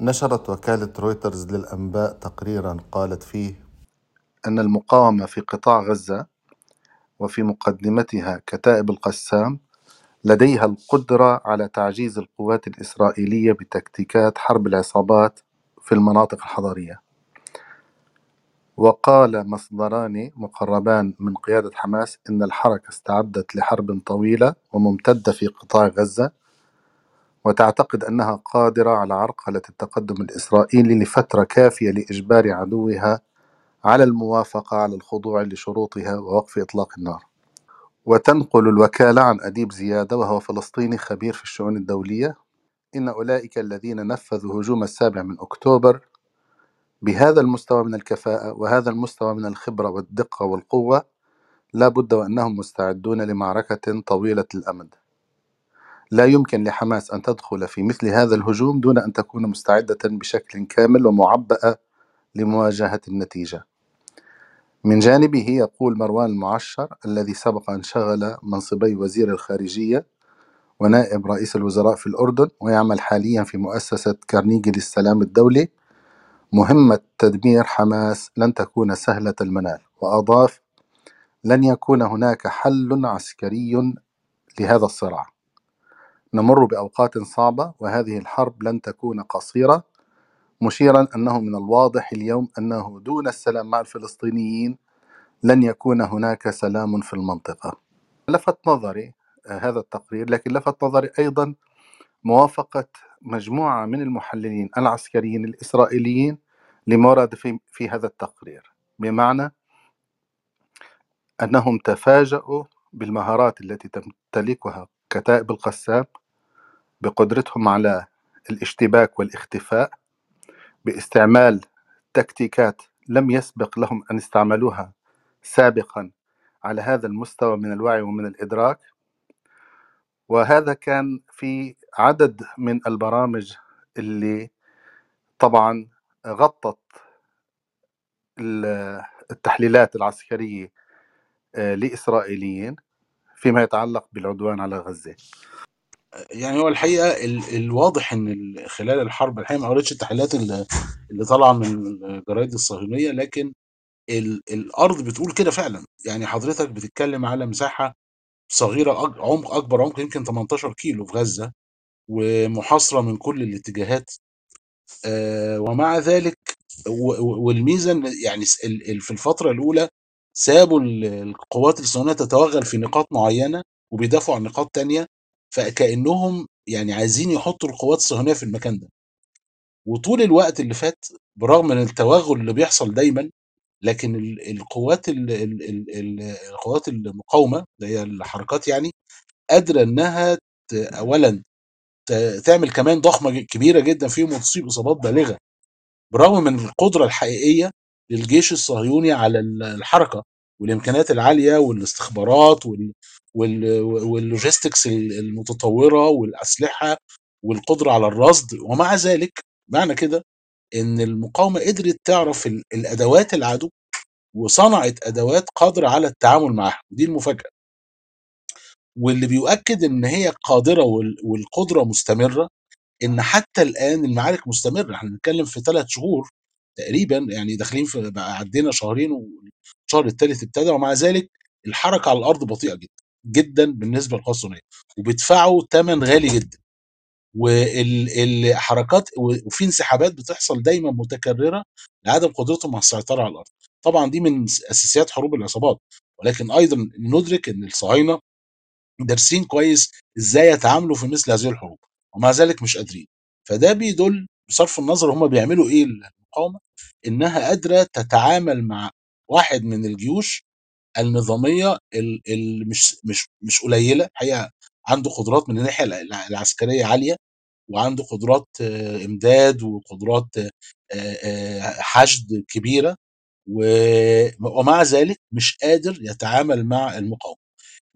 نشرت وكالة رويترز للأنباء تقريرا قالت فيه أن المقاومة في قطاع غزة وفي مقدمتها كتائب القسام لديها القدرة على تعجيز القوات الإسرائيلية بتكتيكات حرب العصابات في المناطق الحضرية وقال مصدران مقربان من قيادة حماس إن الحركة استعدت لحرب طويلة وممتدة في قطاع غزة وتعتقد أنها قادرة على عرقلة التقدم الإسرائيلي لفترة كافية لإجبار عدوها على الموافقة على الخضوع لشروطها ووقف إطلاق النار. وتنقل الوكالة عن أديب زيادة وهو فلسطيني خبير في الشؤون الدولية. إن أولئك الذين نفذوا هجوم السابع من أكتوبر بهذا المستوى من الكفاءة وهذا المستوى من الخبرة والدقة والقوة لا بد وأنهم مستعدون لمعركة طويلة الأمد. لا يمكن لحماس أن تدخل في مثل هذا الهجوم دون أن تكون مستعدة بشكل كامل ومعبأة لمواجهة النتيجة. من جانبه يقول مروان المعشر الذي سبق أن شغل منصبي وزير الخارجية ونائب رئيس الوزراء في الأردن ويعمل حاليا في مؤسسة كارنيجي للسلام الدولي. مهمة تدمير حماس لن تكون سهلة المنال وأضاف لن يكون هناك حل عسكري لهذا الصراع. نمر بأوقات صعبة وهذه الحرب لن تكون قصيرة. مشيرا أنه من الواضح اليوم أنه دون السلام مع الفلسطينيين لن يكون هناك سلام في المنطقة. لفت نظري آه، هذا التقرير لكن لفت نظري أيضا موافقة مجموعة من المحللين العسكريين الإسرائيليين لما ورد في, في هذا التقرير. بمعنى أنهم تفاجؤوا بالمهارات التي تمتلكها كتائب القسام بقدرتهم على الاشتباك والاختفاء باستعمال تكتيكات لم يسبق لهم أن استعملوها سابقا على هذا المستوى من الوعي ومن الإدراك. وهذا كان في عدد من البرامج اللي طبعا غطت ال- التحليلات العسكرية آه، لإسرائيليين فيما يتعلق بالعدوان على غزة. يعني هو الحقيقة ال- الواضح إن ال- خلال الحرب الحقيقة ما قريتش التحليلات اللي اللي طالعة من الجرايد الصهيونية لكن ال- الأرض بتقول كده فعلا. يعني حضرتك بتتكلم على مساحة صغيرة أج- عمق أكبر عمق يمكن 18 كيلو في غزة ومحاصرة من كل الاتجاهات. آه، ومع ذلك و- والميزة إن يعني ال- في الفترة الأولى سابوا ال- القوات الصهيونية تتوغل في نقاط معينة وبيدافعوا عن نقاط تانية فكأنهم يعني عايزين يحطوا القوات الصهيونية في المكان ده. وطول الوقت اللي فات برغم من التوغل اللي بيحصل دايما لكن ال- القوات ال- ال- ال- ال- القوات المقاومة اللي هي الحركات يعني قادرة إنها اولا تعمل كمان ضخمة ج- كبيرة جدا فيهم وتصيب إصابات بالغة. بالرغم من القدرة الحقيقية للجيش الصهيوني على ال- الحركة والإمكانيات العالية والاستخبارات وال وال واللوجيستكس المتطورة والأسلحة والقدرة على الرصد. ومع ذلك معنى كده إن المقاومة قدرت تعرف ال- الأدوات العدو وصنعت أدوات قادرة على التعامل معها. ودي المفاجأة. واللي بيؤكد إن هي قادرة وال- والقدرة مستمرة إن حتى الآن المعارك مستمرة. إحنا بنتكلم في ثلاث شهور تقريبا يعني داخلين في بقى عدينا شهرين والشهر الثالث ابتدى ومع ذلك الحركة على الأرض بطيئة جدا جدا بالنسبة الصهيونيه وبيدفعوا ثمن غالي جدا. والحركات وفي انسحابات بتحصل دايما متكررة لعدم قدرتهم على السيطرة على الأرض. طبعا دي من أساسيات حروب العصابات. ولكن أيضا ندرك إن الصهاينة دارسين كويس إزاي يتعاملوا في مثل هذه الحروب ومع ذلك مش قادرين. فده بيدل بصرف النظر هم بيعملوا إيه المقاومة إنها قادرة تتعامل مع واحد من الجيوش النظامية ال- ال- مش مش مش قليلة الحقيقة عنده قدرات من الناحية الع- العسكرية عالية وعنده قدرات آه، إمداد وقدرات آه، آه، حشد كبيرة ومع ذلك مش قادر يتعامل مع المقاومة.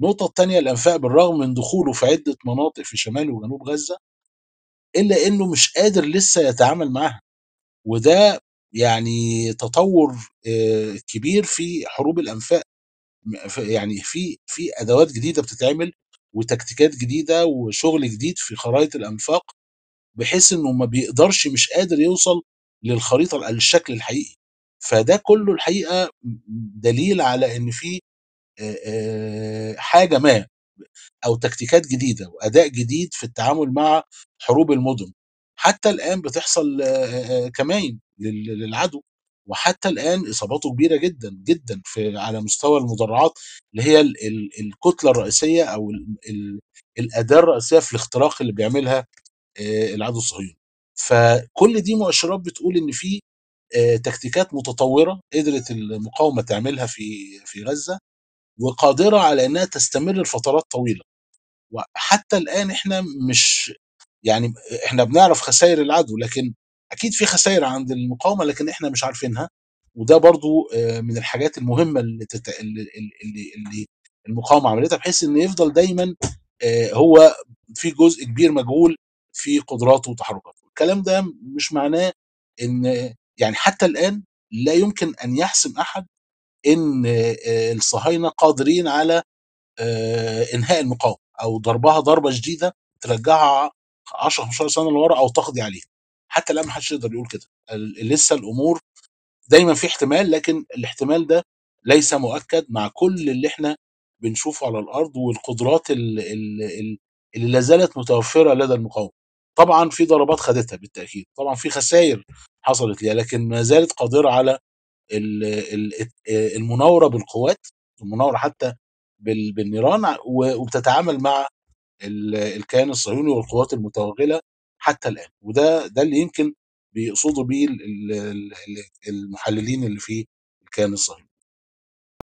النقطة التانية الأنفاق بالرغم من دخوله في عدة مناطق في شمال وجنوب غزة إلا إنه مش قادر لسه يتعامل معاها. وده يعني تطور آه، كبير في حروب الأنفاق يعني في في أدوات جديدة بتتعمل وتكتيكات جديدة وشغل جديد في خرائط الأنفاق بحيث إنه ما بيقدرش مش قادر يوصل للخريطة للشكل الحقيقي. فده كله الحقيقة دليل على إن في حاجة ما أو تكتيكات جديدة وأداء جديد في التعامل مع حروب المدن. حتى الآن بتحصل آه، آه، كمائن لل- للعدو وحتى الآن إصاباته كبيرة جدا جدا في على مستوى المدرعات اللي هي ال- ال- الكتلة الرئيسية أو ال- ال- الأداة الرئيسية في الاختراق اللي بيعملها آه، العدو الصهيوني. فكل دي مؤشرات بتقول إن في آه، تكتيكات متطورة قدرت المقاومة تعملها في في غزة وقادرة على إنها تستمر لفترات طويلة. وحتى الآن إحنا مش يعني إحنا بنعرف خسائر العدو لكن أكيد في خسائر عند المقاومة لكن إحنا مش عارفينها. وده برضو آه، من الحاجات المهمة اللي, تت... اللي, اللي, اللي المقاومة عملتها بحيث إن يفضل دايما آه، هو في جزء كبير مجهول في قدراته وتحركاته. الكلام ده مش معناه إن يعني حتى الآن لا يمكن أن يحسم أحد إن آه، الصهاينة قادرين على إنهاء المقاومة أو ضربها ضربة شديدة ترجعها 10 15 سنة لورا أو تقضي عليها. حتى الآن ما حدش يقدر يقول كده. لسه الأمور دايما في احتمال لكن الاحتمال ده ليس مؤكد مع كل اللي إحنا بنشوفه على الأرض والقدرات ال- ال- ال- اللي لا زالت متوفرة لدى المقاومة. طبعا في ضربات خدتها بالتأكيد. طبعا في خسائر حصلت ليها لكن ما زالت قادرة على ال- ال- المناورة بالقوات المناورة حتى بال- بالنيران وبتتعامل مع الكيان الصهيوني والقوات المتوغلة حتى الآن. وده ده اللي يمكن بيقصدوا بيه ال- ال- ال- المحللين اللي في الكيان الصهيوني.